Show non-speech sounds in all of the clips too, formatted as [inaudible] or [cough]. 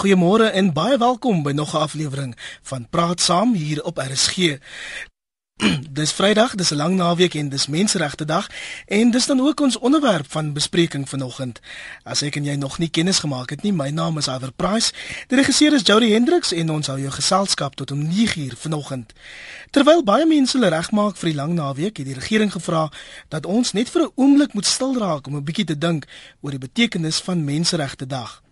Goeiemôre en baie welkom by nog 'n aflewering van Praat Saam hier op RSG. [clears throat] dis Vrydag, dis 'n lang naweek en dis Menseregte Dag en dis dan ook ons onderwerp van bespreking vanoggend. As ek en jy nog nie kennis gemaak het nie, my naam is Iver Price. Die regisseur is Jody Hendricks en ons hou jou geselskap tot om 9uur vanoggend. Terwyl baie mense hulle regmaak vir die lang naweek, het die regering gevra dat ons net vir 'n oomblik moet stil raak om 'n bietjie te dink oor die betekenis van Menseregte Dag.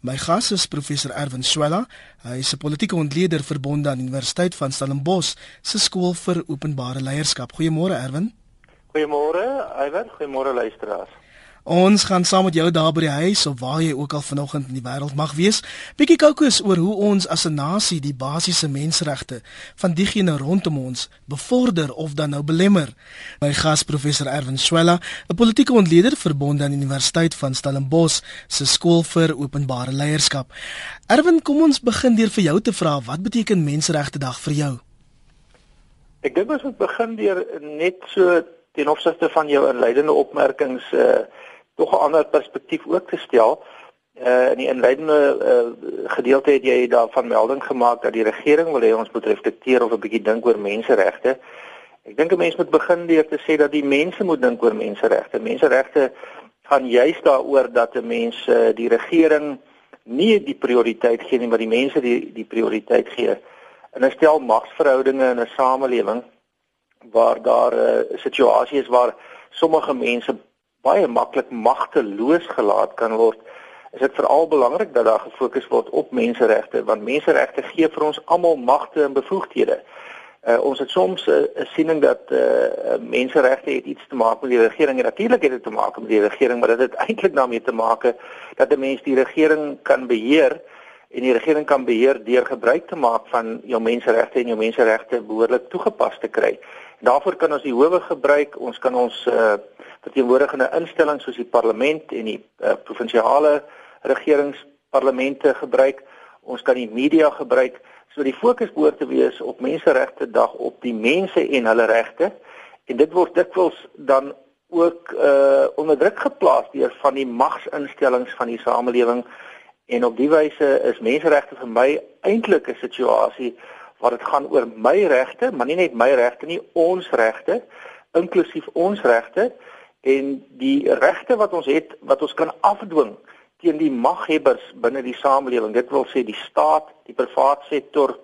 My gas is professor Erwin Swela. Hy is 'n politieke ontleder verbonde aan Universiteit van Stellenbosch se skool vir openbare leierskap. Goeiemôre Erwin. Goeiemôre Iwer, goeiemôre luisteraars. Ons gaan saam met jou daar by die huis of waar jy ook al vanoggend in die wêreld mag wees, bietjie kokos oor hoe ons as 'n nasie die basiese menseregte van diegene rondom ons bevorder of dan nou belemmer. My gas professor Erwin Swela, 'n politieke ontleder verbonde aan Universiteit van Stellenbosch se skool vir openbare leierskap. Erwin, kom ons begin deur vir jou te vra wat beteken menseregte dag vir jou? Ek dink ons moet begin deur net so ten opsigte van jou inleidende opmerkings uh tog 'n ander perspektief ook te stel. Uh in die inleidende uh gedeelte het jy daarvan melding gemaak dat die regering wil hê ons moet reflekteer of 'n bietjie dink oor menseregte. Ek dink 'n mens moet begin deur te sê dat die mense moet dink oor menseregte. Menseregte gaan juist daaroor dat 'n mens uh, die regering nie die prioriteit gee nie, maar die mense die die prioriteit gee. En 'n stel magsverhoudinge in 'n samelewing waar daar 'n uh, situasie is waar sommige mense baie maklik magteloos gelaat kan word, is dit veral belangrik dat daar gefokus word op menseregte want menseregte gee vir ons almal magte en bevoegdhede. Uh, ons het soms 'n uh, siening dat uh, menseregte het iets te maak met die regering en natuurlik het dit te maak met die regering, maar dit het [laughs] eintlik daarmee te maak dat 'n mens die regering kan beheer en die regering kan beheer deur gebruik te maak van jou menseregte en jou menseregte behoorlik toegepas te kry. Daarvoor kan ons die howe gebruik, ons kan ons uh, verteenwoordigende instellings soos die parlement en die uh, provinsiale regeringsparlemente gebruik. Ons kan die media gebruik. So die fokus behoort te wees op menseregte dag op die mense en hulle regte. En dit word dikwels dan ook uh onder druk geplaas deur van die magsinstellings van die samelewing en op die wyse is menseregte vir my eintlik 'n situasie waar dit gaan oor my regte, maar nie net my regte nie, ons regte, inklusief ons regte en die regte wat ons het wat ons kan afdwing teen die maghebbers binne die samelewing dit wil sê die staat die privaat sektor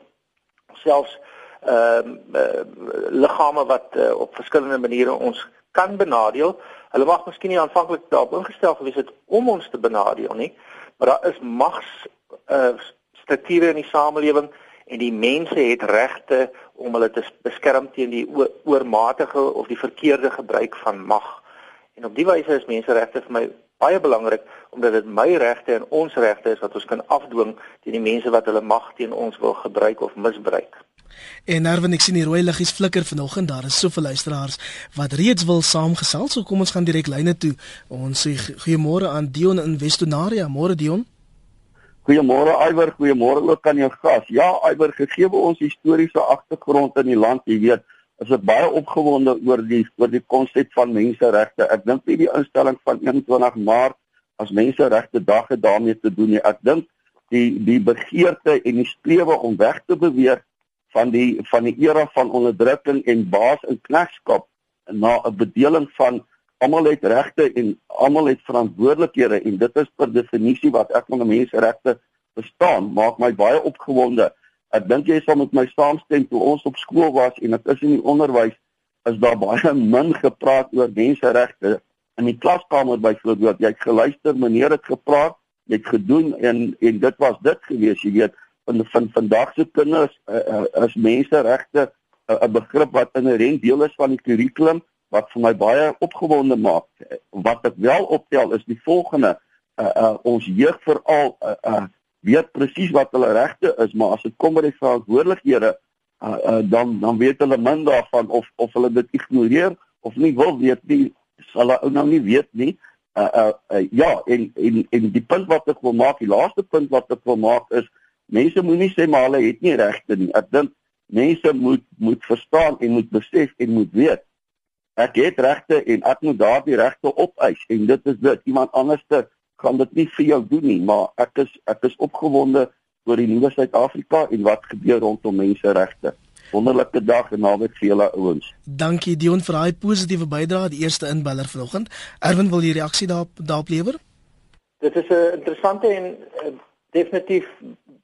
selfs ehm uh, uh, liggame wat uh, op verskillende maniere ons kan benadeel. Hulle mag miskien nie aanvanklik daarop ingestel gewees het om ons te benadeel nie maar daar is mags uh, strukture in die samelewing en die mense het regte om hulle te beskerm teen die oormatige of die verkeerde gebruik van mag En op die wyse is menseregte vir my baie belangrik omdat dit my regte en ons regte is wat ons kan afdwing teen die mense wat hulle mag teen ons wil gebruik of misbruik. En Erwin, ek sien die rooi liggies flikker vanoggend. Daar is soveel luisteraars wat reeds wil saamgesels. So kom ons gaan direk lyne toe. Ons sê goeiemôre aan Dion in Westonaria. Môre Dion. Goeiemôre Iwer, goeiemôre ook aan jou gas. Ja, Iwer, gegee ons historiese agtergrond in die land, jy weet, is ek baie opgewonde oor die oor die konsep van menseregte. Ek dink nie die instelling van 21 Maart as menseregte dag het daarmee te doen nie. Ek dink die die begeerte en die strewe om weg te beweeg van die van die era van onderdrukking en baas en knegskap na 'n bedeling van almal het regte en almal het verantwoordelikhede en dit is per definisie wat ek van menseregte verstaan. Maak my baie opgewonde. Ek dink jy sal met my saamstem toe ons op skool was en dit is in die onderwys is daar baie min gepraat oor menseregte. In die klaskamer byvoorbeeld. Jy het geluister, meneer het gepraat, jy het gedoen en en dit was dit gewees, jy weet, van van vandag se kinders uh, uh, is menseregte 'n uh, begrip wat inherënt deel is van die kurrikulum wat vir my baie opgewonde maak. Wat ek wel optel is die volgende uh, uh, ons jeug veral uh, uh, weet presies wat hulle regte is, maar as dit kom by die verantwoordelikhede, uh, uh, dan dan weet hulle min daarvan of of hulle dit ignoreer of nie wil weet nie, hulle nou nie weet nie. Uh, uh, uh, ja, en, en en die punt wat ek wil maak, die laaste punt wat ek wil maak is mense moenie sê maar hulle het nie regte nie. Ek dink mense moet moet verstaan en moet besef en moet weet ek het regte en ek moet daardie regte opeis en dit is dit iemand anderste gaan dit nie vir jou doen nie, maar ek is ek is opgewonde oor die nuwe Suid-Afrika en wat gebeur rondom menseregte. Wonderlike dag en naweek vir julle ouens. Dankie Dion vir daai positiewe bydrae, die eerste inbeller vanoggend. Erwin wil jy reaksie daarop daarop lewer? Dit is 'n interessante en uh, definitief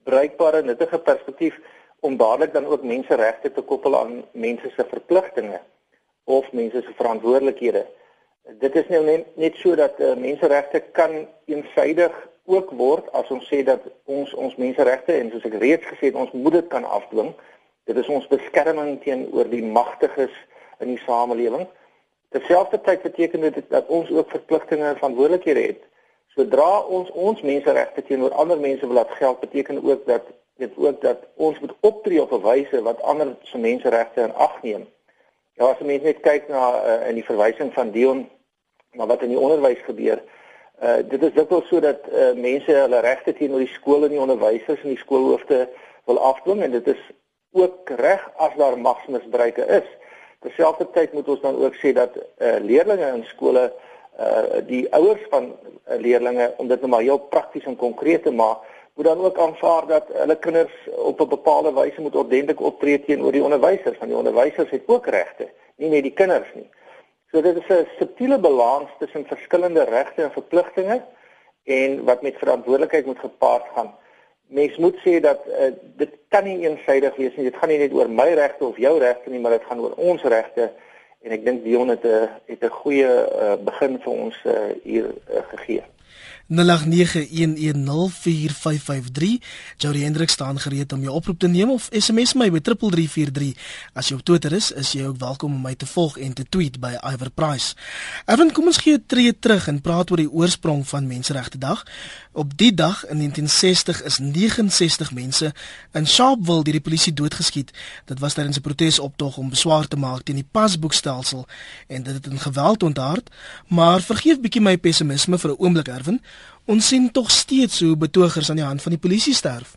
bruikbare nuttige perspektief om dadelik dan ook menseregte te koppel aan mense se verpligtinge of mense se verantwoordelikhede. Dit is nou net, net so dat uh, menseregte kan eensydig ook word as ons sê dat ons ons menseregte en soos ek reeds gesê het ons moet dit kan afdwing. Dit is ons beskerming teenoor die magtiges in die samelewing. Terselfdertyd beteken dit dat ons ook verpligtinge en verantwoordelikhede het. Sodra ons ons menseregte teenoor ander mense wil laat geld, beteken ook dat dit ook dat ons moet optree op 'n wyse wat ander se menseregte in ag neem. Ja, as mense net kyk na uh, in die verwysing van Dion na wat in die onderwys gebeur, Uh dit is dikwels so dat uh mense hulle regte teenoor die skole en die onderwysers en die skoolhoofde wil afdwing en dit is ook reg as daar magsmisbruike is. Terselfdertyd moet ons dan ook sê dat uh leerders in skole uh die ouers van uh, leerders om dit nou maar heel prakties en konkreet te maak, moet dan ook aanvaar dat hulle kinders op 'n bepaalde wyse moet ordentlik optree teenoor die onderwysers, want die onderwysers het ook regte, nie net die kinders nie. So dit is 'n subtiele balans tussen verskillende regte en verpligtinge en wat met verantwoordelikheid moet gepaard gaan. Mens moet sê dat uh, dit kan nie eensydig wees nie. Dit gaan nie net oor my regte of jou regte nie, maar dit gaan oor ons regte en ek dink Dion het 'n het 'n goeie uh, begin vir ons uh, hier uh, gegee. 0891104553. Jody Hendrik staan gereed om jou oproep te neem of SMS my by 3343. As jy op Twitter is, is jy ook welkom om my te volg en te tweet by Iver Price. Erwin, kom ons gee 'n tree terug en praat oor die oorsprong van Menseregte Dag. Op die dag in 1960 is 69 mense in Sharpeville deur die polisie doodgeskiet. Dit was tydens 'n protesoptog om beswaar te maak teen die pasboekstelsel en dit het in geweld ontaard. Maar vergeef bietjie my pessimisme vir 'n oomblik, Erwin. Ons sien tog steeds hoe betogers aan die hand van die polisie sterf.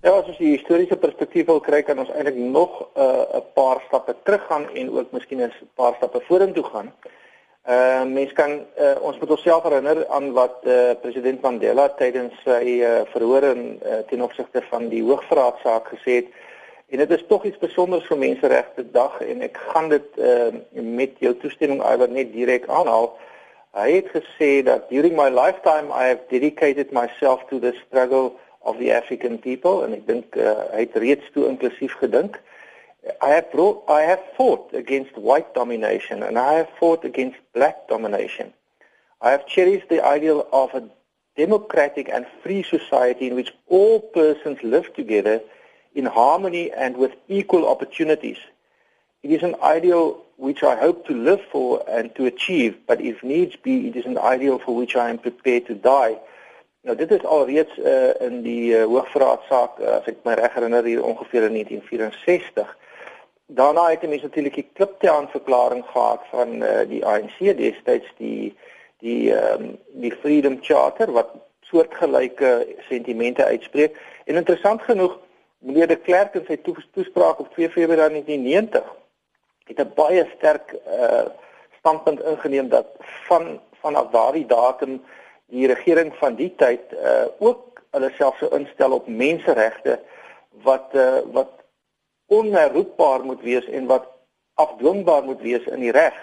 Ja, as ons die historiese perspektief wil kry, kan ons eintlik nog uh, 'n uh, paar stappe teruggaan en ook miskien 'n paar stappe vorentoe gaan. Uh mens kan uh, ons moet onsself herinner aan wat uh, president Mandela tydens sy uh, verhoor in uh, ten opsigte van die hoogverraadsaak gesê het. En dit is tog iets spesiaals vir menseregte dag en ek gaan dit uh, met jou toestemming iwer net direk aanhaal. Hy het gesê dat during my lifetime I have dedicated myself to the struggle of the African people en ek dink uh, hy het reeds toe inklusief gedink. I have brought, I have fought against white domination and I have fought against black domination. I have cherished the ideal of a democratic and free society in which all persons live together in harmony and with equal opportunities. It is an ideal which I hope to live for and to achieve, but if needs be, it is an ideal for which I am prepared to die. Nou dit is alreeds uh, in die uh, hoogverraadsaak uh, as ek my reg herinner hier ongeveer in 1964. Daarna het mense natuurlik die Kliptown verklaring gehad van uh, die ANC destyds die die um, die Freedom Charter wat soortgelyke sentimente uitspreek. En interessant genoeg, meneer de Klerk in sy toespraak op 2 Februarie 1990 het 'n baie sterk uh standpunt ingeneem dat van vanaf daardie datum die regering van die tyd uh ook hulle self sou instel op menseregte wat uh wat onherroepbaar moet wees en wat afdwingbaar moet wees in die reg.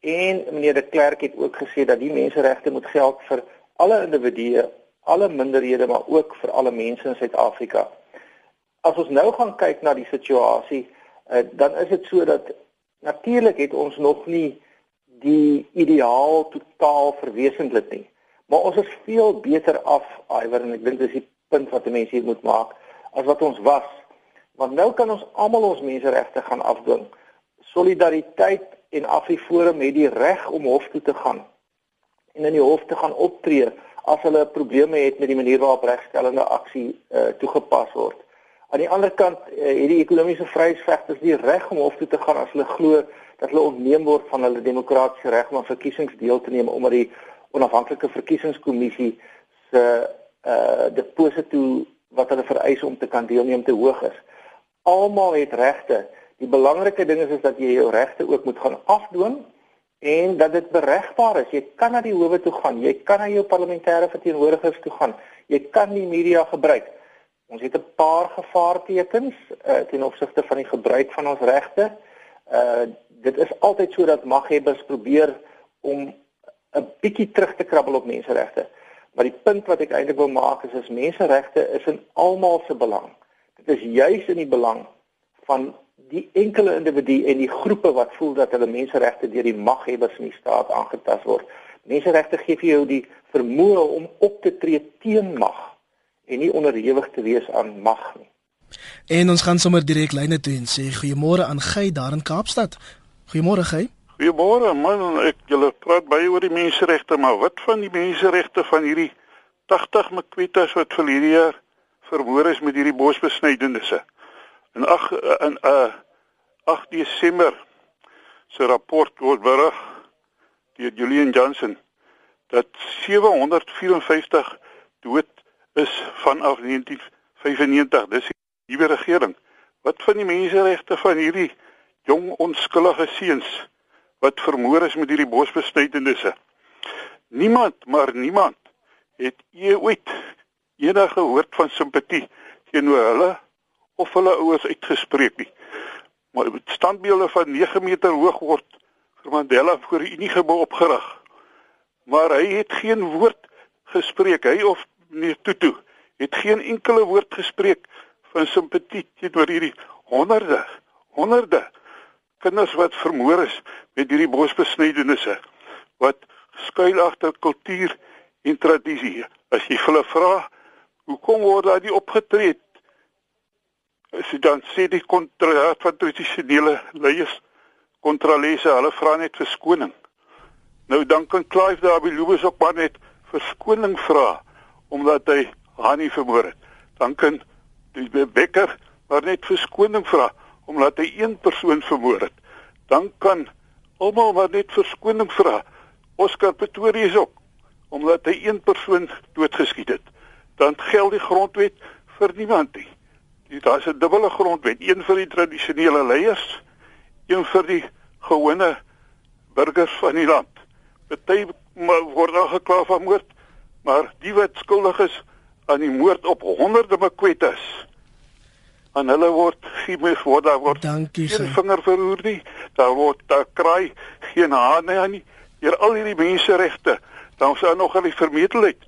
En meneer de Klerk het ook gesê dat die menseregte moet geld vir alle individue, alle minderhede, maar ook vir alle mense in Suid-Afrika. As ons nou gaan kyk na die situasie, uh, dan is dit so dat Natuurlik het ons nog nie die ideaal totaal verwesenlik nie. Maar ons is veel beter af, Iwer en ek dink dis die punt wat mense hier moet maak as wat ons was. Want nou kan ons almal ons menseregte gaan afdwing. Solidariteit en Afriforum het die reg om hof toe te gaan en in die hof te gaan optree as hulle probleme het met die manier waarop regstellende aksie uh, toegepas word. Aan die ander kant het die ekonomiese vryheidsvegters die reg om hof toe te gaan as hulle glo dat hulle ontneem word van hulle demokratiese reg om aan verkiesings deel te neem omdat die onafhanklike verkiesingskommissie se uh deposito wat hulle vereis om te kan deelneem te hoog is. Almal het regte. Die belangrike ding is is dat jy jou regte ook moet gaan afdwing en dat dit beregbaar is. Jy kan na die howe toe gaan, jy kan na jou parlementêre verteenwoordigers toe gaan. Jy kan die media gebruik. Ons het 'n paar gevaartekens uh, ten opsigte van die gebruik van ons regte. Uh dit is altyd so dat maghebbers probeer om 'n bietjie terug te krabbel op menseregte. Maar die punt wat ek eintlik wil maak is as menseregte is in almal se belang. Dit is juis in die belang van die enkele individu en die groepe wat voel dat hulle menseregte deur die maghebbers in die staat aangetast word. Menseregte gee vir jou die vermoë om op te tree teen mag en nie onderhewig te wees aan mag nie. En ons gaan sommer direk lyne toe en sê goeiemôre aan Gey daar in Kaapstad. Goeiemôre Gey. Goeiemôre man, ek julle praat baie oor die menseregte, maar wat van die menseregte van hierdie 80 Makwetas wat vir hierdie jaar vermoor is met hierdie bosbesnydennisse? In 8 in 'n uh, 8 Desember se rapport word berig deur Julian Johnson dat 754 dood is vanaf 1995. Dis die nuwe regering. Wat van die menseregte van hierdie jong onskuldige seuns wat vermoor is met hierdie bosbesnydennisse? Niemand, maar niemand het ooit enige woord van simpatie teenoor hulle of hulle ouers uitgespreek nie. Maar standbeelde van 9 meter hoog word vir Mandela voor die Unie gebou opgerig. Maar hy het geen woord gespreek, hy of meneer Tutu het geen enkele woord gespreek van simpatie teenoor hierdie honderde, honderde kinders wat vermoor is met hierdie bosbesnydennisse wat skuil agter kultuur en tradisie. As jy hulle vra, hoekom word daar nie opgetree as jy dan sê die kontraat van tradisionele leiers kontralese hulle vra net verskoning. Nou dan kan Clive daar by Louis ook maar net verskoning vra omdat hy Hanni vermoor het. Dan kan die Becker maar net verskoning vra omdat hy een persoon vermoor het. Dan kan almal maar net verskoning vra. Oscar Pretorius ook omdat hy een persoon doodgeskiet het. Dan geld die grondwet vir niemand nie. Daar's 'n dubbele grondwet, een vir die tradisionele leiers, een vir die gewone burgers van die land. Party word aangekla van moord, maar die wat skuldig is aan die moord op honderde Makwetas, aan hulle word geen word daar word Dankie, geen vinger verroer nie. Daar word daar kraai geen hane nie. Hier al hierdie menseregte, dan sou nog hulle vermetelheid.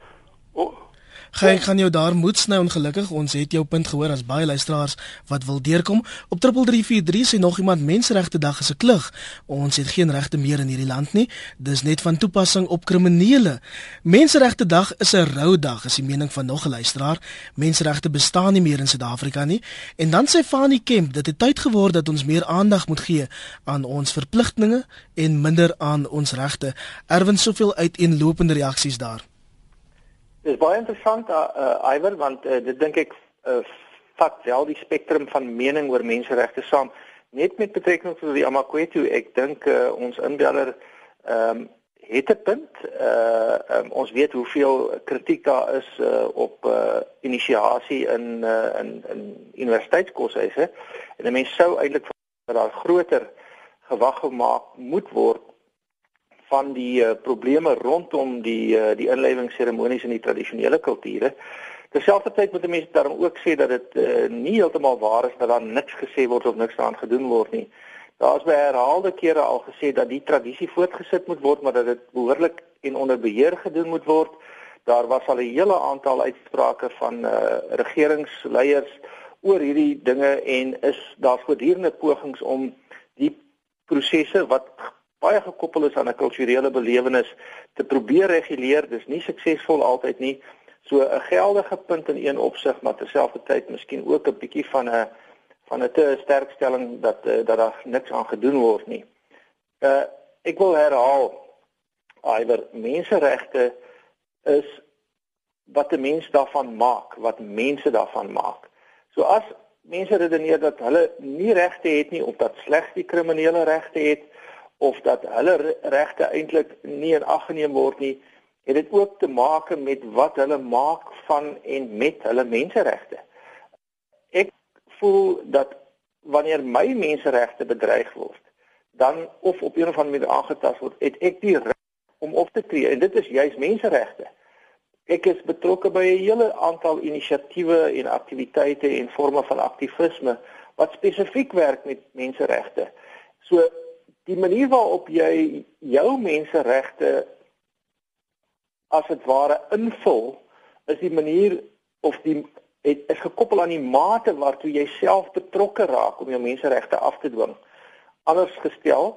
O, Ek gaan jou daar moed sny ongelukkig. Ons het jou punt gehoor as baie luisteraars wat wil deurkom. Op 3343 sê nog iemand menseregte dag is 'n klug. Ons het geen regte meer in hierdie land nie. Dis net van toepassing op kriminele. Menseregte dag is 'n rou dag, is die mening van nog 'n luisteraar. Menseregte bestaan nie meer in Suid-Afrika nie. En dan sê Fanie Kemp dat dit tyd geword dat ons meer aandag moet gee aan ons verpligtinge en minder aan ons regte. Erwin soveel uiteenlopende reaksies daar. Dis baie interessant uh, uh Iwer want uh, dit dink ek uh, vat wel die spektrum van mening oor menseregte saam. Net met betrekking tot die Amakwetu, ek dink uh, ons inbeller ehm um, het 'n punt. Uh um, ons weet hoeveel kritiek daar is uh, op uh inisiasie in uh in in universiteitskosse. En mense sou eintlik dat daar groter gewag gemaak moet word van die uh, probleme rondom die uh, die inlewingsseremonies in die tradisionele kulture. Terselfdertyd moet mense daarom ook sê dat dit uh, nie heeltemal waar is dat daar niks gesê word of niks daaraan gedoen word nie. Daar is by herhaalde kere al gesê dat die tradisie voortgesit moet word, maar dat dit behoorlik en onder beheer gedoen moet word. Daar was al 'n hele aantal uitsprake van uh, regeringsleiers oor hierdie dinge en is daar voortdurende pogings om die prosesse wat baie gekoppel is aan 'n kulturele belewenis te probeer reguleer. Dis nie suksesvol altyd nie. So 'n geldige punt in een opsig, maar terselfdertyd miskien ook 'n bietjie van 'n van 'n te sterk stelling dat uh, dat daar niks aan gedoen word nie. Uh ek wil herhaal iwer menseregte is wat 'n mens daarvan maak, wat mense daarvan maak. So as mense redeneer dat hulle nie regte het nie of dat slegs die kriminele regte het, of dat hulle regte eintlik nie in ag geneem word nie, het dit ook te maak met wat hulle maak van en met hulle menseregte. Ek voel dat wanneer my menseregte bedreig word, dan of op een of ander manier aangetast word, het ek die reg om op te tree en dit is juis menseregte. Ek is betrokke by 'n hele aantal inisiatiewe en aktiwiteite en forme van aktivisme wat spesifiek werk met menseregte. So die manier waarop jy jou menseregte as dit ware invul is die manier of die het is gekoppel aan die mate waartoe jy self betrokke raak om jou menseregte af te dwing. Anders gestel,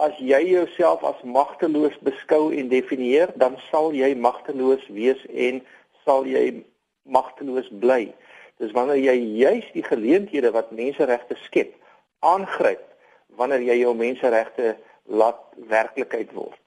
as jy jouself as magteloos beskou en definieer, dan sal jy magteloos wees en sal jy magteloos bly. Dis wanneer jy juis die geleenthede wat menseregte skep, aangryp wanneer jy jou menseregte laat werklikheid word.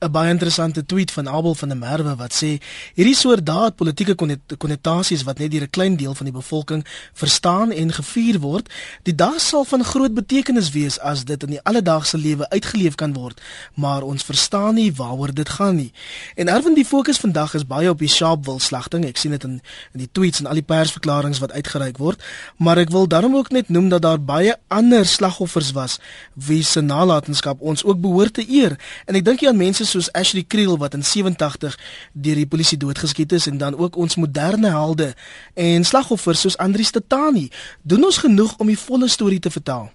'n baie interessante tweet van Abel van der Merwe wat sê hierdie soort daad politieke konnotasies wat net deur 'n klein deel van die bevolking verstaan en gevier word, die dag sal van groot betekenis wees as dit in die alledaagse lewe uitgeleef kan word, maar ons verstaan nie waaroor dit gaan nie. En erwin die fokus vandag is baie op die Sharpeville slagting. Ek sien dit in in die tweets en al die persverklaringe wat uitgereik word, maar ek wil daarom ook net noem dat daar baie ander slagoffers was wie se nalatenskap ons ook behoort te eer. En ek dink aan mense soos Ashley Creel wat in 87 deur die polisie doodgeskiet is en dan ook ons moderne helde en slagoffers soos Andri Statani. Doen ons genoeg om die volle storie te vertel?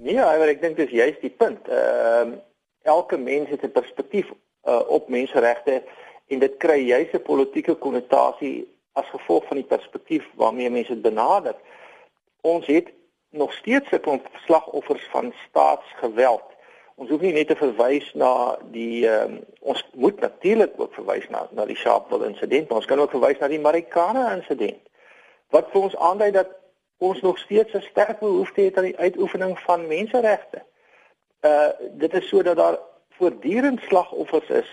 Nee, maar ek dink dis juist die punt. Ehm uh, elke mens het 'n perspektief uh, op menseregte en dit kry juist 'n politieke konnotasie as gevolg van die perspektief waarmee mense dit benader. Ons het nog steeds 'n klomp slagoffers van staatsgeweld ons hoef nie net te verwys na die um, ons moet natuurlik ook verwys na na die Sharpeville insident, maar ons kan ook verwys na die Marikana insident. Wat vir ons aandui dat ons nog steeds 'n sterk behoefte het aan die uitoefening van menseregte. Uh dit is sodat daar voortdurend slagoffers is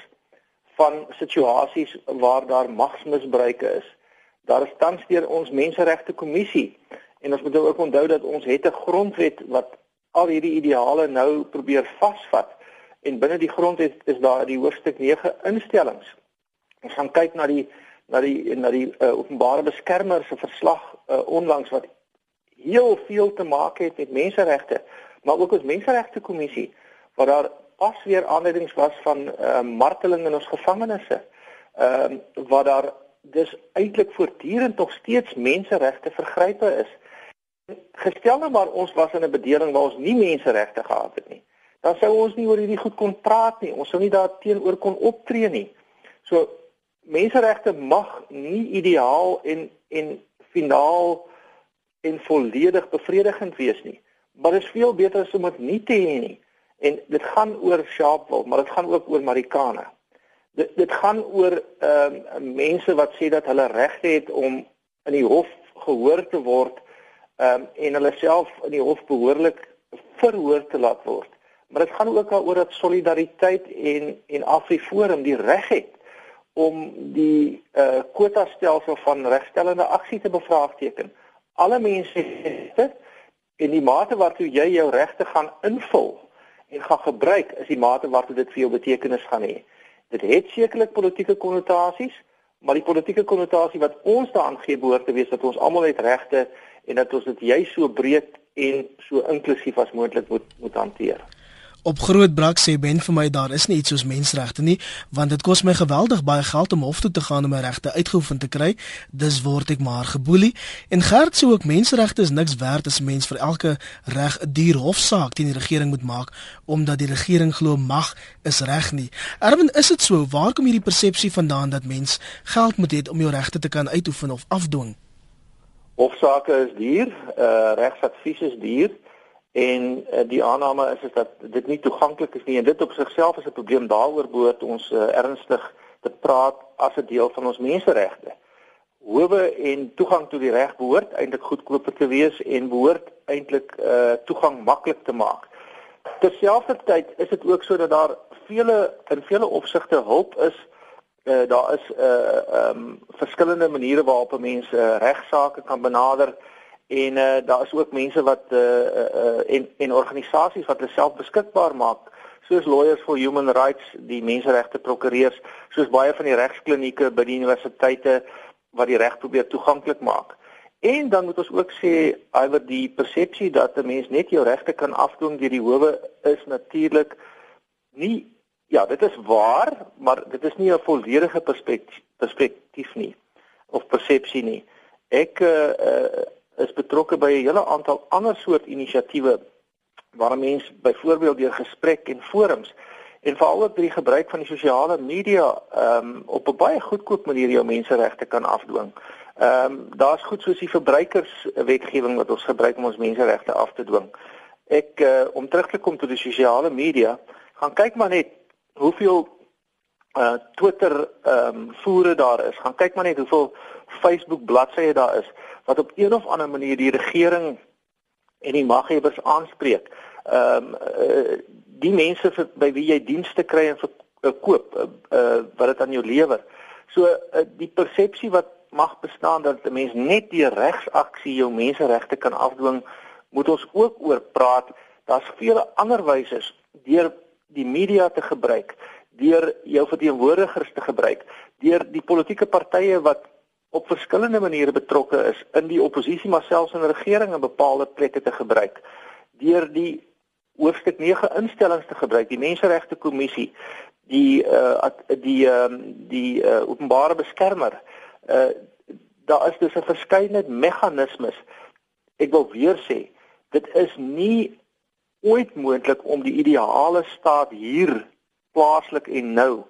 van situasies waar daar magsmisbruike is. Daar is tans deur ons menseregte kommissie en ons moet ook onthou dat ons het 'n grondwet wat al hierdie ideale nou probeer vasvat en binne die grond is, is daar die hoofstuk 9 instellings. Ons gaan kyk na die na die na die uh, openbare beskermer se verslag uh, onlangs wat heel veel te maak het met menseregte, maar ook ons menseregte kommissie waar daar pas weer aanleidings was van uh, marteling in ons gevangenisse. Ehm uh, waar daar dis eintlik voortdurend nog steeds menseregte vergrype is gestel nou maar ons was in 'n bedeling waar ons nie menseregte gehad het nie. Dan sou ons nie oor hierdie goed kon praat nie. Ons sou nie daarteenoor kon optree nie. So menseregte mag nie ideaal en en finaal en volledig bevredigend wees nie. Maar dit is veel beter as om dit nie te hê nie. En dit gaan oor Sharpeville, maar dit gaan ook oor Marikana. Dit dit gaan oor ehm um, mense wat sê dat hulle reg het om in die hof gehoor te word ehm um, en hulle self in die hof behoorlik verhoor te laat word. Maar dit gaan ook daaroor dat solidariteit en en Afriforum die reg het om die eh uh, kwota stelsel van regstellende aksie te bevraagteken. Alle mense het in die mate waartoe jy jou regte gaan invul en gaan gebruik is die mate waartoe dit vir jou betekenis gaan hê. Dit het sekerlik politieke konnotasies, maar die politieke konnotasie wat ons daaraan gee behoort te wees dat ons almal het regte en dat ons dit juist so breed en so inklusief as moontlik moet moet hanteer. Op groot brak sê Ben vir my daar is nie iets soos menseregte nie, want dit kos my geweldig baie geld om hof toe te gaan om my regte uitgeoefen te kry. Dis word ek maar geboelie. En Gert sê ook menseregte is niks werd as 'n mens vir elke reg 'n duur hofsaak teen die regering moet maak omdat die regering glo mag is reg nie. Erwin, is dit so? Waar kom hierdie persepsie vandaan dat mens geld moet hê om jou regte te kan uitoefen of afdwing? Hofsaake is duur, uh regsadvies is duur en uh, die aanname is is dat dit nie toeganklik is nie en dit op sigself is 'n probleem daaroor behoort ons uh, ernstig te praat as 'n deel van ons menseregte. Howe en toegang tot die reg behoort eintlik goedkoper te wees en behoort eintlik uh toegang maklik te maak. Terselfdertyd is dit ook sodat daar vele in vele opsigte hulp is uh, daar is 'n uh, ehm um, verskillende maniere waarop 'n mens uh, regsaake kan benader en uh, daar is ook mense wat uh, uh, en en organisasies wat hulle self beskikbaar maak soos Lawyers for Human Rights, die menseregte prokureurs, soos baie van die regsklinieke by die universiteite wat die reg probeer toeganklik maak. En dan moet ons ook sê iwer die persepsie dat 'n mens net jou regte kan afdwing deur die howe is natuurlik nie ja, dit is waar, maar dit is nie 'n volledige perspektief perspektief nie of persepsie nie. Ek uh, uh, is betrokke by 'n hele aantal ander soort inisiatiewe waar mense byvoorbeeld deur gesprek en forums en veral ook deur die gebruik van die sosiale media um, op 'n baie goedkoop manier jou menseregte kan afdwing. Ehm um, daar's goed soos die verbruikerswetgewing wat ons gebruik om ons menseregte af te dwing. Ek uh, om terug te kom tot die sosiale media, gaan kyk maar net hoeveel uh Twitter ehm um, voere daar is. Gaan kyk maar net hoeveel Facebook bladsye daar is wat op een of ander manier die regering en die maghebbers aanspreek. Ehm um, uh, die mense vir, by wie jy dienste kry en verkoop uh, uh wat dit aan jou lewer. So uh, die persepsie wat mag bestaan dat 'n mens net deur regsaksie jou menseregte kan afdwing, moet ons ook oor praat. Daar's vele ander wyse deur die media te gebruik, deur jou verteenwoordigers te gebruik, deur die politieke partye wat op verskillende maniere betrokke is in die oppositie maar selfs in regering in bepaalde plekke te gebruik, deur die hoofstuk 9 instellings te gebruik, die Menseregte Kommissie, die uh die ehm uh, die uh, openbare beskermer uh daar is dus 'n verskeidenheid meganismes. Ek wil weer sê, dit is nie ooit moontlik om die ideale staat hier plaaslik en nou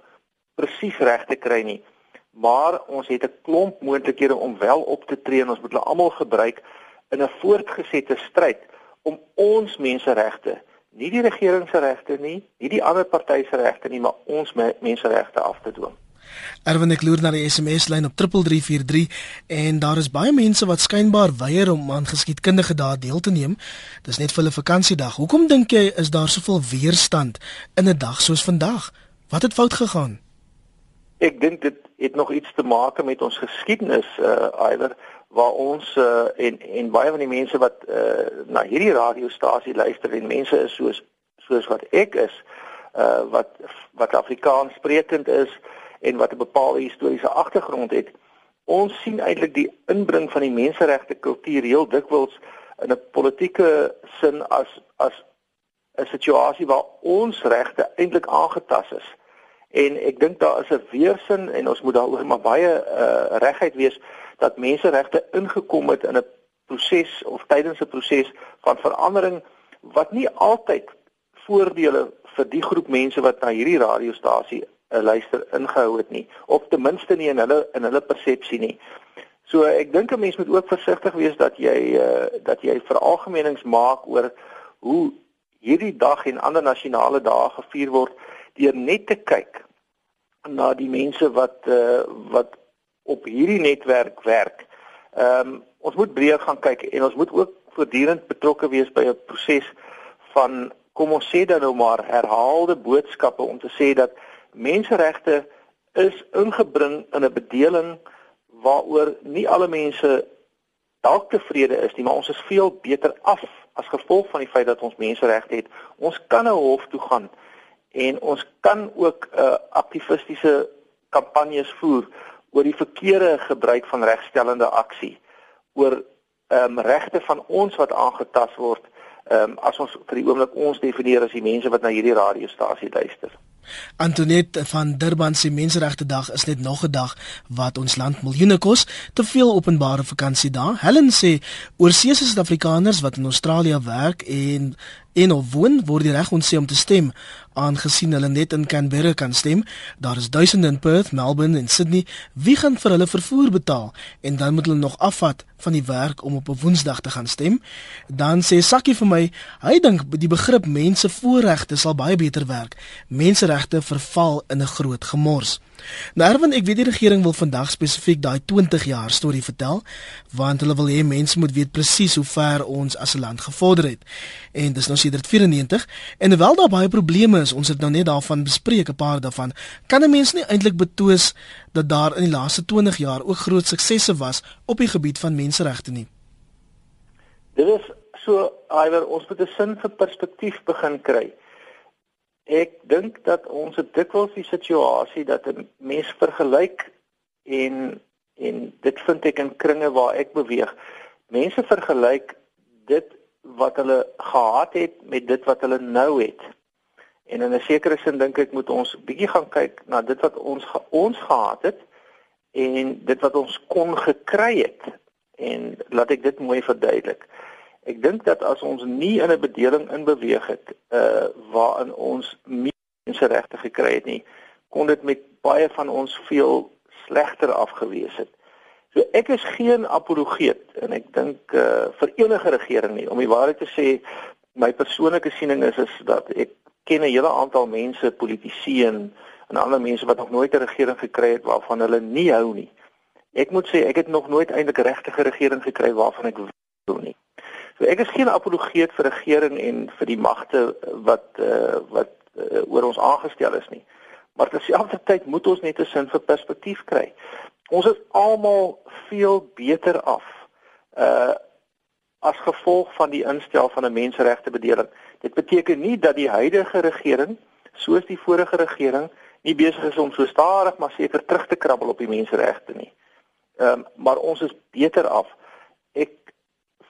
presies reg te kry nie. Maar ons het 'n klomp moontlikhede om wel op te tree en ons moet hulle almal gebruik in 'n voortgesette stryd om ons menseregte, nie die regering se regte nie, nie die ander party se regte nie, maar ons menseregte af te dwing. Erwin ek loer na die SMS lyn op 3343 en daar is baie mense wat skynbaar weier om aan geskiedkundige dae deel te neem. Dis net vir hulle vakansiedag. Hoekom dink jy is daar soveel weerstand in 'n dag soos vandag? Wat het fout gegaan? Ek dink dit het nog iets te maak met ons geskiedenis uh eiler waar ons uh, en en baie van die mense wat uh na hierdie radiostasie luister en mense is soos soos wat ek is uh wat wat Afrikaans sprekend is en wat 'n bepaalde historiese agtergrond het. Ons sien eintlik die inbring van die menseregte kultuur heel dikwels in 'n politieke sin as as 'n situasie waar ons regte eintlik aangetast is. En ek dink daar is 'n weersin en ons moet daaroor maar baie uh, regheid wees dat menseregte ingekom het in 'n proses of tydens 'n proses van verandering wat nie altyd voordele vir die groep mense wat na hierdie radiostasie 'n luister ingehou het nie of ten minste nie in hulle in hulle persepsie nie. So ek dink 'n mens moet ook versigtig wees dat jy uh, dat jy veralgemenings maak oor hoe hierdie dag en ander nasionale dae gevier word deur net te kyk na die mense wat uh, wat op hierdie netwerk werk. Ehm um, ons moet breër gaan kyk en ons moet ook voortdurend betrokke wees by 'n proses van kom ons sê dan nou maar herhaalde boodskappe om te sê dat menseregte is ingebring in 'n bedeling waaroor nie alle mense dalk tevrede is nie, maar ons is veel beter af as gevolg van die feit dat ons menseregte het. Ons kan na hof toe gaan en ons kan ook 'n uh, aktivistiese kampanjes voer oor die verkeerde gebruik van regstellende aksie oor ehm um, regte van ons wat aangetast word ehm um, as ons vir die oomblik ons definieer as die mense wat na hierdie radiostasie luister. Antoinette van Durban se Menseregte Dag is net nog 'n dag wat ons land miljoene kos, te veel openbare vakansiedae. Helen sê oorseese Suid-Afrikaners wat in Australië werk en en of woon word die reg ontse om te stem aangesien hulle net in Canberra kan stem. Daar is duisende in Perth, Melbourne en Sydney. Wie gaan vir hulle vervoer betaal? En dan moet hulle nog afvat van die werk om op 'n Woensdag te gaan stem. Dan sê Sakkie vir my, hy dink die begrip mense voorregte sal baie beter werk. Menseregte verval in 'n groot gemors. Nou Erwin, ek weet die regering wil vandag spesifiek daai 20 jaar storie vertel, want hulle wil hê mense moet weet presies hoe ver ons as 'n land gevorder het. En dis nou sedert 94 en hoewel daar baie probleme is, ons het nou net daarvan bespreek 'n paar daarvan, kan 'n mens nie eintlik betwis dat daar in die laaste 20 jaar ook groot suksesse was op die gebied van menseregte nie. Dit is so, iwer ons moet 'n sin vir perspektief begin kry. Ek dink dat ons het dikwels die situasie dat 'n mens vergelyk en en dit vind ek in kringe waar ek beweeg. Mense vergelyk dit wat hulle gehad het met dit wat hulle nou het. En in 'n sekere sin dink ek moet ons bietjie gaan kyk na dit wat ons ge ons gehad het en dit wat ons kon gekry het. En laat ek dit mooi verduidelik. Ek dink dat as ons nie in 'n bedeling inbeweeg het uh waarin ons menseregte gekry het nie, kon dit met baie van ons veel slegter afgewees het. So ek is geen apologeet en ek dink uh vir enige regering nie om die waarheid te sê my persoonlike siening is is dat ek ken 'n hele aantal mense, politici en en ander mense wat nog nooit 'n regering gekry het waarvan hulle nie hou nie. Ek moet sê ek het nog nooit eintlik regtige regering gekry waarvan ek. So ek is geen apologeet vir regering en vir die magte wat uh wat uh, oor ons aangestel is nie. Maar terselfdertyd moet ons net 'n sin vir perspektief kry. Ons is almal veel beter af uh as gevolg van die instel van 'n menseregte bedeling. Dit beteken nie dat die huidige regering soos die vorige regering nie besig is om so stadig maar seker terug te krabbel op die menseregte nie. Ehm um, maar ons is beter af. Ek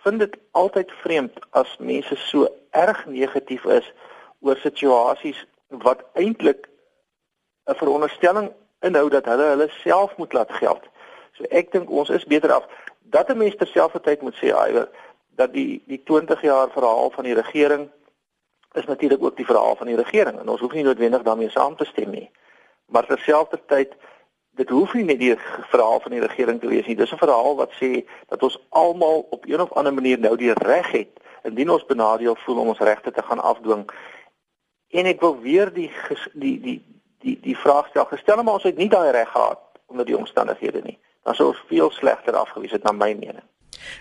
vind dit altyd vreemd as mense so erg negatief is oor situasies wat eintlik 'n veronderstelling inhou dat hulle hulle self moet laat geld. So ek dink ons is beter af dat 'n mens terselfdertyd moet sê iwer dat die die 20 jaar verhaal van die regering is natuurlik ook die verhaal van die regering en ons hoef nie noodwendig daarmee saam te stem nie. Maar terselfdertyd dit hoef nie net die verhaal van die regering te wees nie. Dis 'n verhaal wat sê dat ons almal op een of ander manier nou die reg het indien ons benadeel voel om ons regte te gaan afdwing. En ek wil weer die die die die die vraag stel gestel maar ons het nie daai reg gehad onder die omstandighede nie dan sou ons veel slegter afgewees het na my mening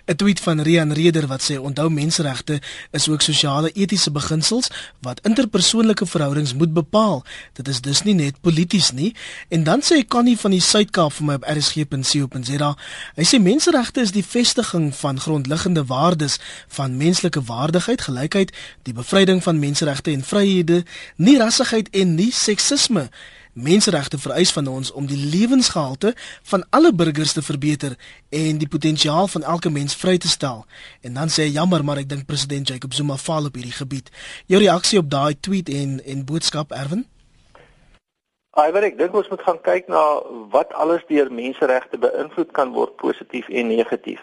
'n tweet van Rian Reder wat sê onthou menseregte is ook sosiale etiese beginsels wat interpersoonlike verhoudings moet bepaal. Dit is dus nie net polities nie. En dan sê Connie van die Suid-Kaap vir my op rsg.co.za. Hy sê menseregte is die vestiging van grondliggende waardes van menslike waardigheid, gelykheid, die bevryding van menseregte en vryhede, nie rassigheid en nie seksisme Menseregte vereis van ons om die lewensgehalte van alle burgers te verbeter en die potensiaal van elke mens vry te stel. En dan sê hy jammer, maar ek dink president Jacob Zuma faal op hierdie gebied. Jou reaksie op daai tweet en en boodskap Erwin? Iwer, ek dink ons moet gaan kyk na wat alles deur menseregte beïnvloed kan word positief en negatief.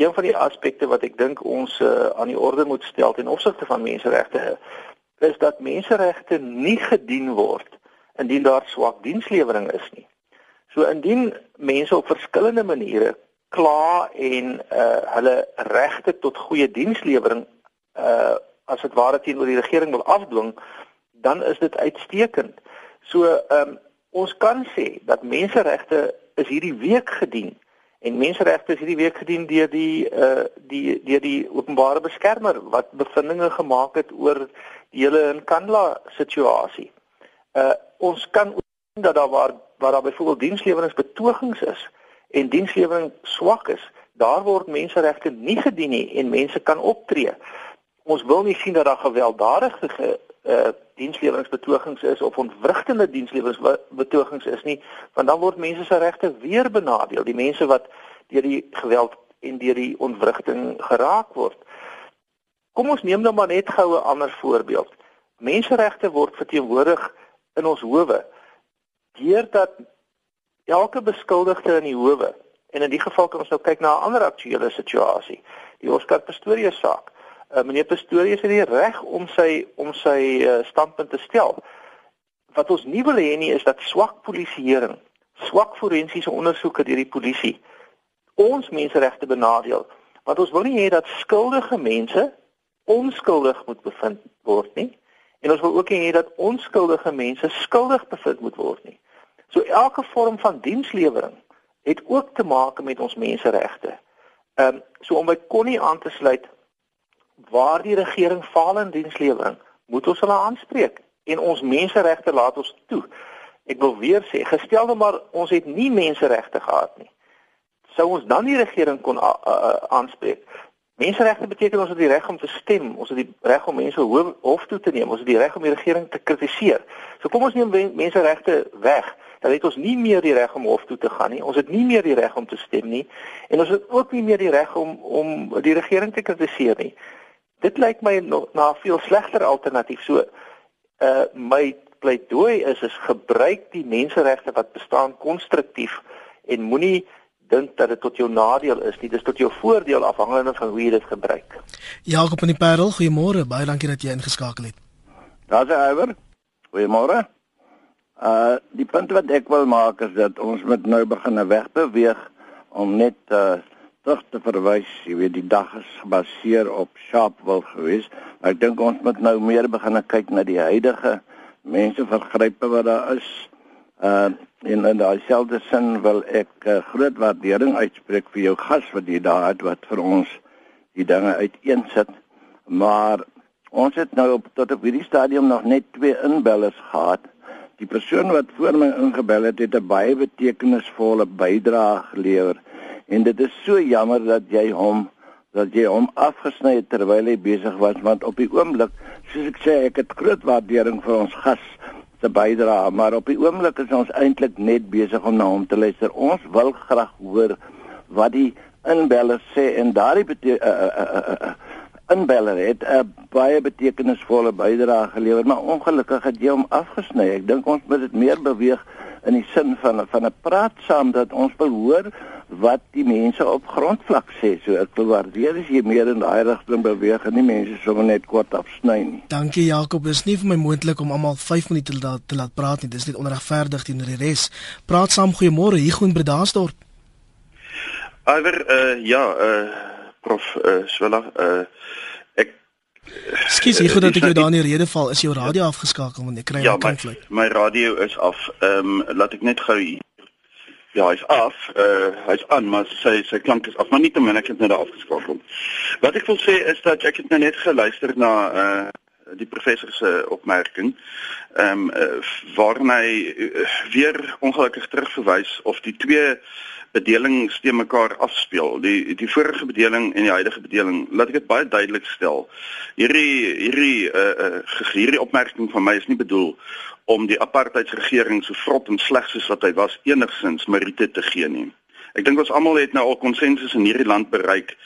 Een van die aspekte wat ek dink ons uh, aan die orde moet stel ten opsigte van menseregte is dat menseregte nie gedien word indien daar swak dienslewering is nie. So indien mense op verskillende maniere kla en uh hulle regte tot goeie dienslewering uh as dit ware teenoor die regering wil afdwing, dan is dit uitstekend. So ehm um, ons kan sê dat menseregte is hierdie week gedien en menseregte is hierdie week gedien deur die uh die deur die openbare beskermer wat bevindinge gemaak het oor die hele Nkandla situasie. Uh ons kan sien dat daar waar waar daar byvoorbeeld diensleweringspetogings is en dienslewering swak is, daar word menseregte nie gedien nie en mense kan optree. Ons wil nie sien dat daar gewelddadige uh diensleweringsbetogings is of ontwrigtende diensleweringsbetogings is nie, want dan word mense se regte weer benadeel, die mense wat deur die geweld en deur die ontwrigting geraak word. Kom ons neem nou maar net goue ander voorbeeld. Menseregte word verteenwoordig in ons howe deurdat elke beskuldigde in die howe en in die geval kan ons nou kyk na 'n ander aktuelle situasie die Oscar Pistorius saak. Uh, meneer Pistorius het die reg om sy om sy uh, standpunt te stel. Wat ons nie wil hê nie is dat swak polisieering swak forensiese ondersoeke deur die polisie ons menseregte benadeel. Want ons wil nie hê dat skuldige mense onskuldig moet bevind word nie En ons wil ook hê dat onskuldige mense skuldig bevind moet word nie. So elke vorm van dienslewering het ook te maak met ons menseregte. Ehm um, so om by Connie aan te sluit waar die regering faal in dienslewering, moet ons hulle aanspreek en ons menseregte laat ons toe. Ek wil weer sê, gestel nou maar ons het nie menseregte gehad nie. Sou ons dan die regering kon aanspreek? Menseregte beteken ons het die reg om te stem, ons het die reg om mense hof toe te neem, ons het die reg om die regering te kritiseer. So kom ons neem menseregte weg, dan het ons nie meer die reg om hof toe te gaan nie. Ons het nie meer die reg om te stem nie en ons het ook nie meer die reg om om die regering te kritiseer nie. Dit lyk my nog na 'n veel slegter alternatief. So uh my pleidooi is is gebruik die menseregte wat bestaan konstruktief en moenie dink dat dit tot jou nadeel is nie. Dis tot jou voordeel afhangende van hoe jy dit gebruik. Jakob in die Parel, goeiemôre. Baie dankie dat jy ingeskakel het. Daar's hy oor. Goeiemôre. Uh die punt wat ek wil maak is dat ons moet nou begin wegbeweeg om net uh terug te verwys, jy weet die dag is gebaseer op Sharpeville geweest. Ek dink ons moet nou meer begin kyk na die huidige mensevergrype wat daar is. Uh in in daai selfde sin wil ek uh, groot waardering uitspreek vir jou gas wat jy daar het wat vir ons die dinge uiteensit. Maar ons het nou op tot op hierdie stadium nog net twee inbellers gehad. Die persoon wat voor my ingebel het, het 'n baie betekenisvolle bydrae gelewer en dit is so jammer dat jy hom dat jy hom afgesny het terwyl hy besig was want op die oomblik soos ek sê ek het groot waardering vir ons gas se bydrae maar op die oomblik is ons eintlik net besig om na hom te luister. Ons wil graag hoor wat die inbeller sê en daardie uh, uh, uh, uh, inbeller het 'n baie betekenisvolle bydrae gelewer maar ongelukkig het jy hom afgesny. Ek dink ons moet dit meer beweeg in die sin van van 'n praat saam dat ons wil hoor wat die mense op grondvlak sê. So ek wil waardeer as jy meer in daai rigting beweeg en nie mense sommer net kort afsny nie. Dankie Jakob. Dit is nie vir my moontlik om almal 5 minute te laat, te laat praat nie. Dit is net onregverdig teenoor die res. Praat saam goeiemôre hier groen Bredasdorp. Alwer uh ja, uh prof uh Swela uh ek Skus, ek het dit dan in die rede val is jou radio afgeskakel want ek kry 'n ja, konflik. My, my radio is af. Ehm um, laat ek net gou Ja, hy's af. Uh hy's aan, maar sy sy klank is af, maar nie te min ek het net daar afgeskakel. Wat ek wil sê is dat ek het nou net geluister na uh die professor se opmerking. Ehm um, uh, waarin hy uh, weer ongelukkig terugverwys of die twee bedelings te mekaar afspeel. Die die vorige bedeling en die huidige bedeling, laat ek dit baie duidelik stel. Hierdie hierdie uh, uh hierdie opmerking van my is nie bedoel om die apartheidsregering so vrot en sleg soos wat hy was enigsins meriete te gee nie. Ek dink ons almal het nou al konsensus in hierdie land bereik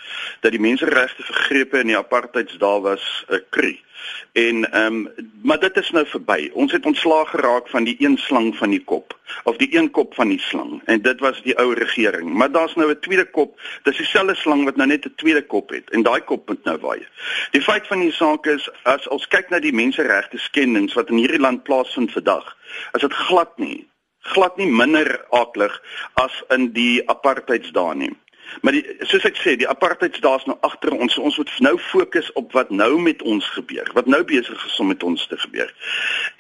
dat die menseregte vergrepe in die apartheidsdae was 'n uh, kru. En ehm um, maar dit is nou verby. Ons het ontslaag geraak van die een slang van die kop of die een kop van die slang en dit was die ou regering. Maar daar's nou 'n tweede kop. Dis dieselfde slang wat nou net 'n tweede kop het en daai kop moet nou waai. Die feit van die saak is as ons kyk na die menseregte skendings wat in hierdie land plaasvind vandag, is dit glad nie glad nie minder aklig as in die apartheidsdae nie. Maar die, soos ek sê, die apartheidsdae is nou agter ons. Ons moet nou fokus op wat nou met ons gebeur, wat nou besig is om met ons te gebeur.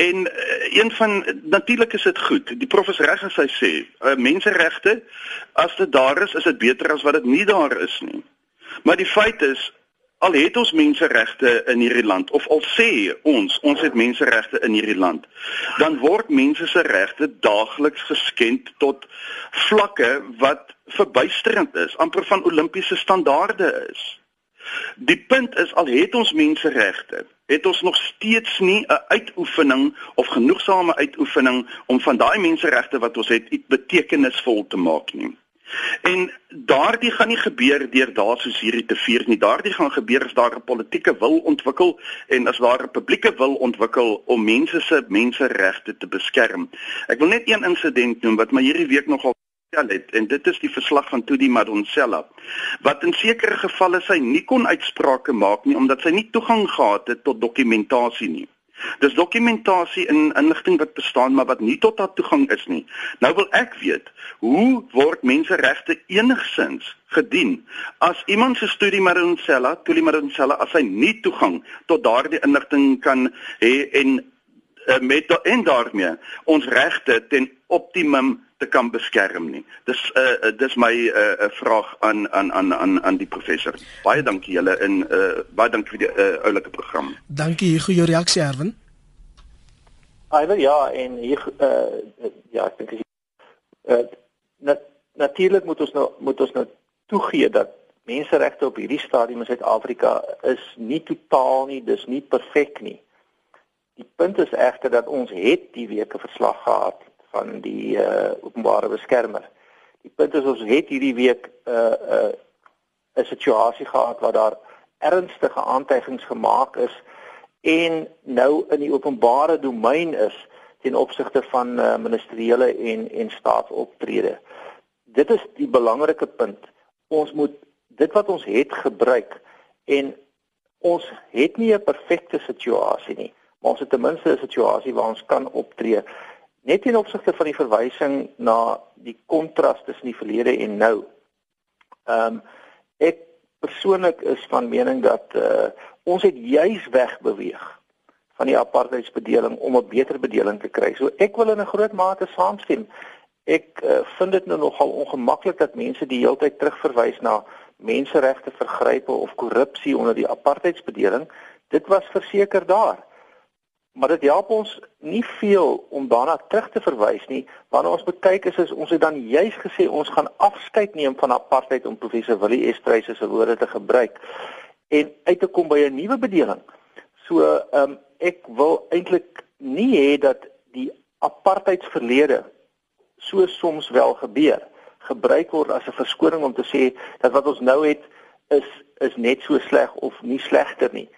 En uh, een van natuurlik is dit goed. Die prof is reg as hy sê, uh, menseregte as dit daar is, is dit beter as wat dit nie daar is nie. Maar die feit is Al het ons menseregte in hierdie land of al sê ons ons het menseregte in hierdie land, dan word mense se regte daagliks geskend tot vlakke wat verbuisterend is, amper van Olimpiese standaarde is. Die punt is al het ons menseregte, het ons nog steeds nie 'n uitoefening of genoegsame uitoefening om van daai menseregte wat ons het iets betekenisvol te maak nie. En daardie gaan nie gebeur deur daar soos hierdie te vier nie. Daardie gaan gebeur as daar 'n politieke wil ontwikkel en as daar 'n publieke wil ontwikkel om mense se menseregte te beskerm. Ek wil net een insident noem wat my hierdie week nogal vertel het en dit is die verslag van Tudi Madonsela wat in sekere gevalle sy nie kon uitsprake maak nie omdat sy nie toegang gehad het tot dokumentasie nie. Dis dokumentasie in inligting wat bestaan maar wat nie tot haar toegang is nie. Nou wil ek weet, hoe word menseregte enigsins gedien as iemand se studie Maroncella, Tuli Maroncella as hy nie toegang tot daardie inligting kan hê en uh, met en daarmee ons regte ten optimum te kan beskerm nie. Dis 'n uh, uh, dis my 'n uh, uh, vraag aan aan aan aan aan die professor. Baie dankie julle in uh, baie dankie vir die uh, oulike program. Dankie hier goeie reaksie Erwin. Alwe ja en hier uh, ja ek dink uh, nat, natuurlik moet ons nou moet ons nou toegee dat menseregte op hierdie stadium in Suid-Afrika is nie totaal nie, dis nie perfek nie. Die punt is egter dat ons het die week 'n verslag gehad van die uh openbare beskermer. Die punt is ons het hierdie week 'n uh, 'n uh, 'n situasie gehad waar daar ernstige aantuigings gemaak is en nou in die openbare domein is ten opsigte van uh, ministeriële en en staatsoptrede. Dit is die belangrike punt. Ons moet dit wat ons het gebruik en ons het nie 'n perfekte situasie nie, maar ons het ten minste 'n situasie waar ons kan optree net in opsigte van die verwysing na die kontras tussen die verlede en nou. Ehm um, ek persoonlik is van mening dat uh, ons het juis wegbeweeg van die apartheidsbedeling om 'n beter bedeling te kry. So ek wil in 'n groot mate saamstem. Ek uh, vind dit nou nogal ongemaklik dat mense die hele tyd terugverwys na menseregte vergrype of korrupsie onder die apartheidsbedeling. Dit was verseker daar. Maar dit help ons nie veel om daarna terug te verwys nie, want ons moet kyk is, is ons het dan juis gesê ons gaan afskeid neem van apartheid om professor Willie Estreys se woorde te gebruik en uit te kom by 'n nuwe bedeling. So ehm um, ek wil eintlik nie hê dat die apartheidsverlede so soms wel gebeur gebruik word as 'n verskoning om te sê dat wat ons nou het is is net so sleg of nie slegter nie.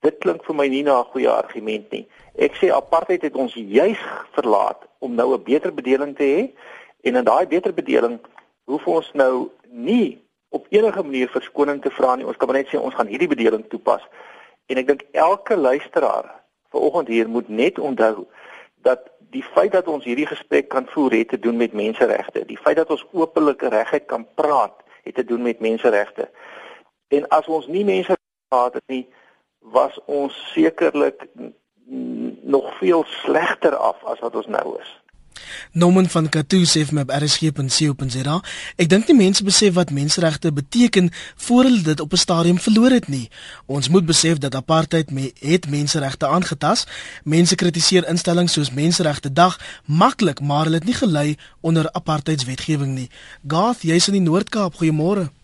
Dit klink vir my nie na 'n goeie argument nie. Ek sê apartheid het ons juis verlaat om nou 'n beter bedeling te hê en in daai beter bedeling hoef ons nou nie op enige manier verskoning te vra nie. Ons kan net sê ons gaan hierdie bedeling toepas. En ek dink elke luisteraar vanoggend hier moet net onthou dat die feit dat ons hierdie gesprek kan voer het te doen met menseregte. Die feit dat ons openlik regheid kan praat het te doen met menseregte. En as ons nie mense gehad het nie, was ons sekerlik nog veel slegter af as wat ons nou is. Nomen van Katu sê vir my op rsg.co.za. Ek dink die mense besef wat menseregte beteken voor hulle dit op 'n stadium verloor het nie. Ons moet besef dat apartheid me het menseregte aangetast. Mense kritiseer instellings soos Menseregte Dag maklik, maar hulle het nie gelei onder apartheidswetgewing nie. Garth, jy's in die Noord-Kaap. Goeiemôre.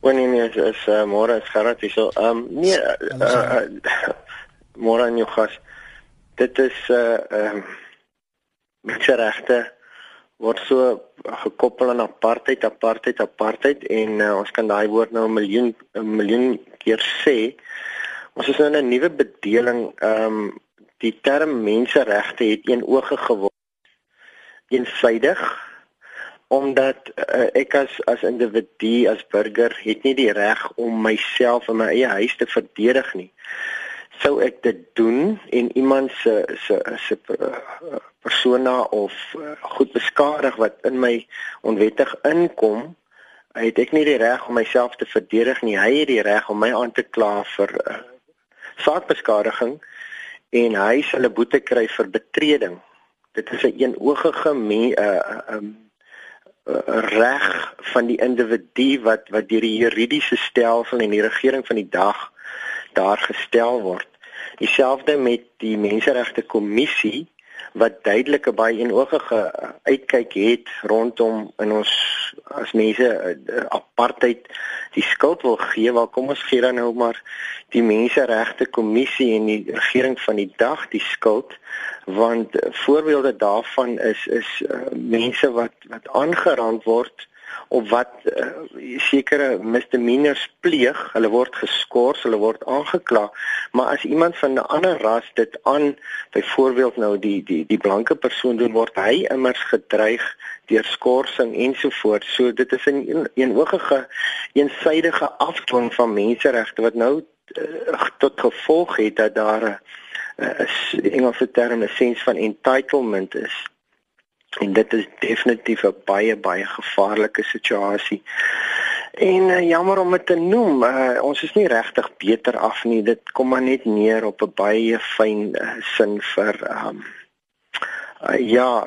Wanneer nee, nee, is uh, môre is gerad hier. Ehm um, nee, uh, uh, [laughs] môre aan jou gas. Dit is uh, ehm um, menseregte word so gekoppel aan apartheid, apartheid, apartheid en uh, ons kan daai woord nou 'n miljoen 'n miljoen keer sê. Ons is nou in 'n nuwe bedeling. Ehm um, die term menseregte het een oog geword. Eenvoudig omdat uh, ek as as individu as burger het nie die reg om myself in my eie huis te verdedig nie. Sou ek dit doen en iemand se se se eh, persona of uh, goed beskadig wat in my onwettig inkom het ek nie die reg om myself te verdedig nie. Hy het die reg om my aan te kla vir uh, saakbeskadiging en hy sal 'n boete kry vir betreding. Dit is 'n een eenoogige uh, um, uh, reg van die individu wat wat deur die juridiese stelsel en die regering van die dag daar gestel word. Dieselfde met die menseregte kommissie wat duidelik 'n baie enoogige uitkyk het rondom in ons as mense uh, apartheid die skuld wil gee, wel kom ons gee dan nou maar die menseregte kommissie en die regering van die dag die skuld want voorbeelde daarvan is is uh, mense wat wat aangerand word of wat uh, sekere misdemeanors pleeg, hulle word geskort, hulle word aangekla, maar as iemand van 'n ander ras dit aan byvoorbeeld nou die die die blanke persoon doen word hy immers gedreig deur skorsing ensovoorts. So dit is 'n een, eenoogige eensydige afdwing van menseregte wat nou uh, tot gevolg het dat daar 'n uh, Engelse term 'n sense van entitlement is en dit is definitief 'n baie baie gevaarlike situasie. En uh, jammer om dit te noem, uh, ons is nie regtig beter af nie. Dit kom maar net neer op 'n baie fyn uh, sin vir um, uh, ja,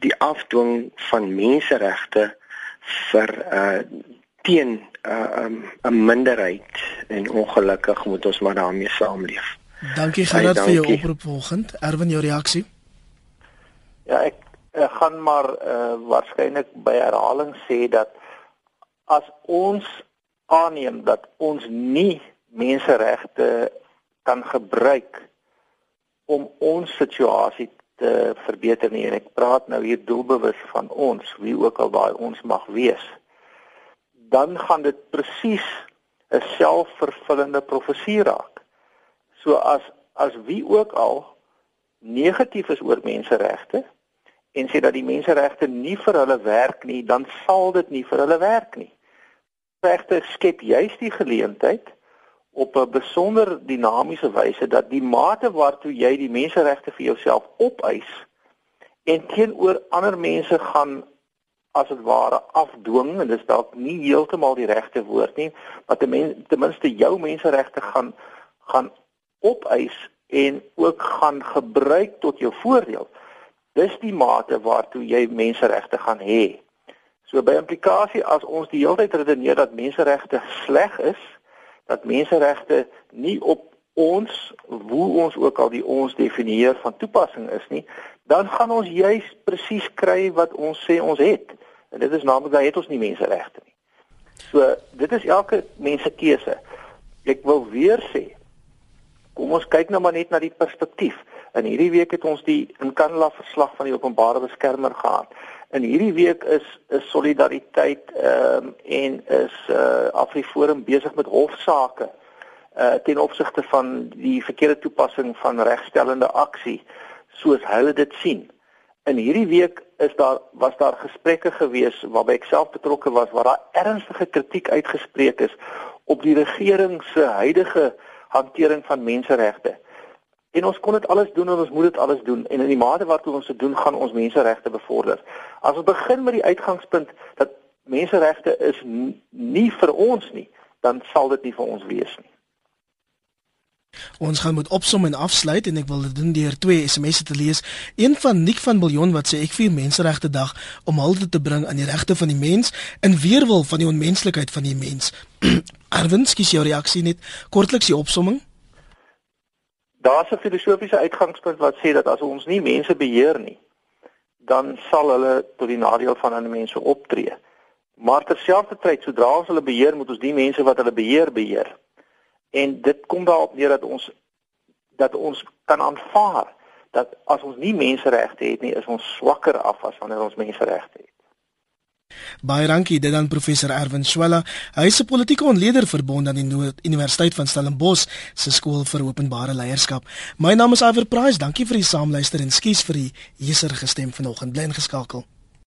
die afdwing van menseregte vir uh, teen 'n uh, um, minderheid en ongelukkig moet ons maar daarmee saamleef. Dankie Gerard vir jou oproep vanoggend. Erwin jou reaksie? Ja, ek uh, gaan maar uh, waarskynlik by herhaling sê dat as ons aanneem dat ons nie menseregte kan gebruik om ons situasie te verbeter nie en ek praat nou hier doelbewus van ons, wie ook al daai ons mag wees. Dan gaan dit presies 'n selfvervullende profesie raak. So as as wie ook al negatief is oor menseregte en sê dat die menseregte nie vir hulle werk nie, dan sal dit nie vir hulle werk nie. Regte skep juist die geleentheid op 'n besonder dinamiese wyse dat die mate waartoe jy die menseregte vir jouself opeis en teenoor ander mense gaan as dit ware afdwing en dis dalk nie heeltemal die regte woord nie, maar ten, men, ten minste jou menseregte gaan gaan opeis en ook gaan gebruik tot jou voordeel. Dis die mate waartoe jy menseregte gaan hê. So by implikasie as ons die hele tyd redeneer dat menseregte sleg is, dat menseregte nie op ons hoe ons ook al die ons definieer van toepassing is nie, dan gaan ons juis presies kry wat ons sê ons het. En dit is naamlik dat ons nie menseregte nie. So dit is elke mens se keuse. Ek wil weer sê kom ons kyk nou maar net na die perspektief. In hierdie week het ons die in Kanala verslag van die openbare beskermer gehad. In hierdie week is is solidariteit ehm um, en is uh Afriforum besig met hofsaake uh ten opsigte van die verkeerde toepassing van regstellende aksie soos hulle dit sien. In hierdie week is daar was daar gesprekke gewees waarby ek self betrokke was waar daar ernstige kritiek uitgespreek is op die regering se huidige hantering van menseregte. En ons kon dit alles doen en ons moet dit alles doen en in die mate waartoe ons dit doen, gaan ons menseregte bevorder. As ons begin met die uitgangspunt dat menseregte is nie vir ons nie, dan sal dit nie vir ons wees nie. Ons gaan moet opsom en afsluit en ek wil dit doen deur twee SMS'e te lees. Een van Nick van Biljon wat sê ek vier menseregte dag om hulde te bring aan die regte van die mens in weerwil van die onmenslikheid van die mens. [clears throat] Arwin, skies jou reaksie net kortliks die opsomming daar's 'n filosofiese uitgangspunt wat sê dat as ons nie mense beheer nie, dan sal hulle tot die nadeel van ander mense optree. Maar terselfdertyd, sodra ons hulle beheer, moet ons die mense wat hulle beheer beheer. En dit kom daarop neer dat ons dat ons kan aanvaar dat as ons nie menseregte het nie, is ons swakker af as wanneer ons menseregte het. Baie dankie dit aan professor Erwin Swela. Hy is 'n politieke ontleder verbond aan die Noord Universiteit van Stellenbosch se skool vir openbare leierskap. My naam is Iver Price. Dankie vir die saamluister en skuis vir die heserige stem vanoggend. Bly ingeskakel.